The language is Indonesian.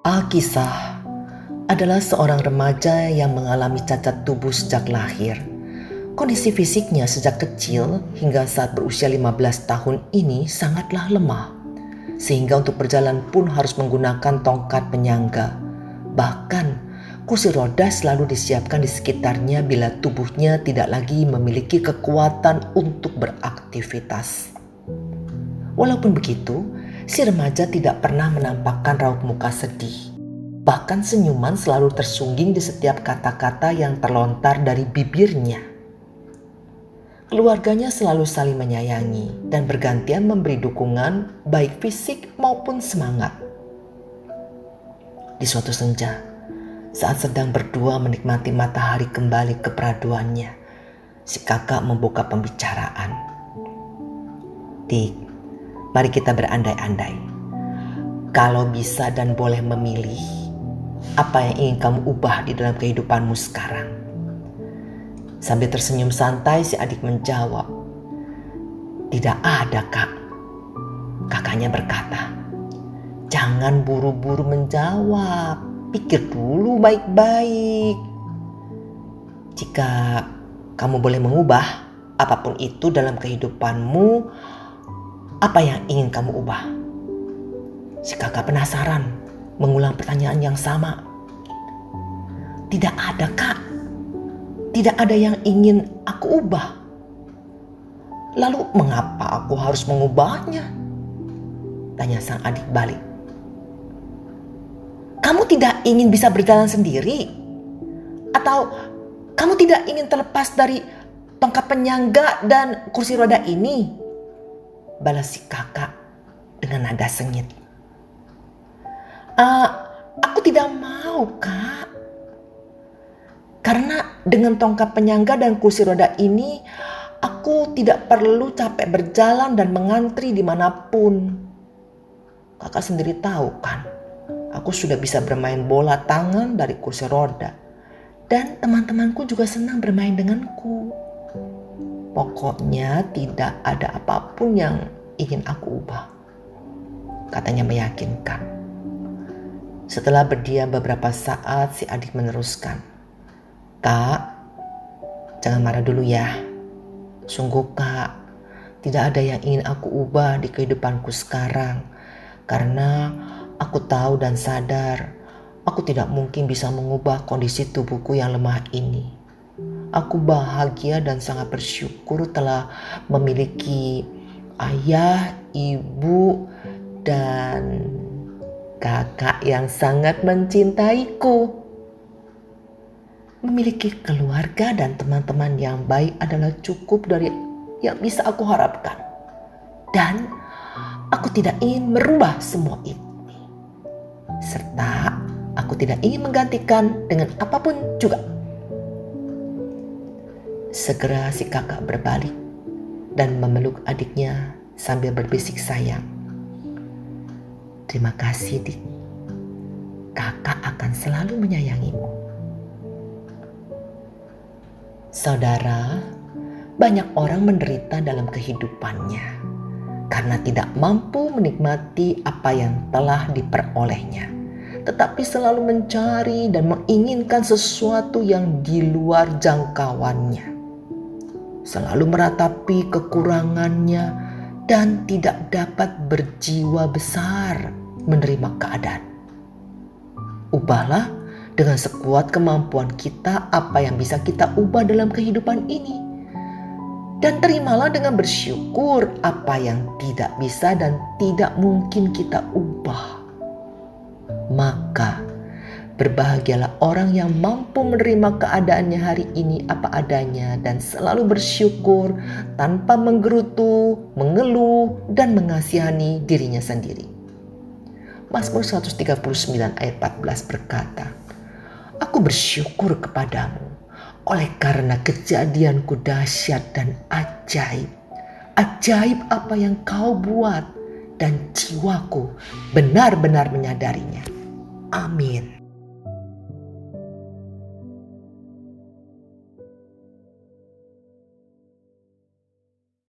Alkisah adalah seorang remaja yang mengalami cacat tubuh sejak lahir. Kondisi fisiknya sejak kecil hingga saat berusia 15 tahun ini sangatlah lemah. Sehingga untuk berjalan pun harus menggunakan tongkat penyangga. Bahkan kursi roda selalu disiapkan di sekitarnya bila tubuhnya tidak lagi memiliki kekuatan untuk beraktivitas. Walaupun begitu, si remaja tidak pernah menampakkan raut muka sedih. Bahkan senyuman selalu tersungging di setiap kata-kata yang terlontar dari bibirnya. Keluarganya selalu saling menyayangi dan bergantian memberi dukungan baik fisik maupun semangat. Di suatu senja, saat sedang berdua menikmati matahari kembali ke peraduannya, si kakak membuka pembicaraan. Dik, Mari kita berandai-andai. Kalau bisa dan boleh memilih, apa yang ingin kamu ubah di dalam kehidupanmu sekarang? Sambil tersenyum santai, si adik menjawab, "Tidak ada, Kak." Kakaknya berkata, "Jangan buru-buru menjawab. Pikir dulu baik-baik. Jika kamu boleh mengubah apa pun itu dalam kehidupanmu, apa yang ingin kamu ubah? Si kakak penasaran mengulang pertanyaan yang sama. Tidak ada kak. Tidak ada yang ingin aku ubah. Lalu mengapa aku harus mengubahnya? Tanya sang adik balik. Kamu tidak ingin bisa berjalan sendiri? Atau kamu tidak ingin terlepas dari tongkat penyangga dan kursi roda ini? Balas si kakak dengan nada sengit. Uh, aku tidak mau kak. Karena dengan tongkat penyangga dan kursi roda ini, aku tidak perlu capek berjalan dan mengantri di mana pun. Kakak sendiri tahu kan, aku sudah bisa bermain bola tangan dari kursi roda. Dan teman-temanku juga senang bermain denganku. Pokoknya tidak ada apa pun yang ingin aku ubah. Katanya meyakinkan. Setelah berdiam beberapa saat, si adik meneruskan. Kak, jangan marah dulu ya. Sungguh kak, tidak ada yang ingin aku ubah di kehidupanku sekarang. Karena aku tahu dan sadar, aku tidak mungkin bisa mengubah kondisi tubuhku yang lemah ini. Aku bahagia dan sangat bersyukur telah memiliki ayah, ibu, dan kakak yang sangat mencintaiku. Memiliki keluarga dan teman-teman yang baik adalah cukup dari yang bisa aku harapkan. Dan aku tidak ingin merubah semua ini. Serta aku tidak ingin menggantikan dengan apa pun juga. Segera si kakak berbalik dan memeluk adiknya sambil berbisik sayang. Terima kasih, Dik. Kakak akan selalu menyayangimu. Saudara, banyak orang menderita dalam kehidupannya karena tidak mampu menikmati apa yang telah diperolehnya, tetapi selalu mencari dan menginginkan sesuatu yang di luar jangkauannya selalu meratapi kekurangannya dan tidak dapat berjiwa besar menerima keadaan. Ubahlah dengan sekuat kemampuan kita apa yang bisa kita ubah dalam kehidupan ini. Dan terimalah dengan bersyukur apa yang tidak bisa dan tidak mungkin kita ubah. Maka Berbahagialah orang yang mampu menerima keadaannya hari ini apa adanya dan selalu bersyukur tanpa menggerutu, mengeluh, dan mengasihani dirinya sendiri. Mazmur 139 ayat 14 berkata, Aku bersyukur kepadamu oleh karena kejadianku dahsyat dan ajaib. Ajaib apa yang kau buat dan jiwaku benar-benar menyadarinya. Amin.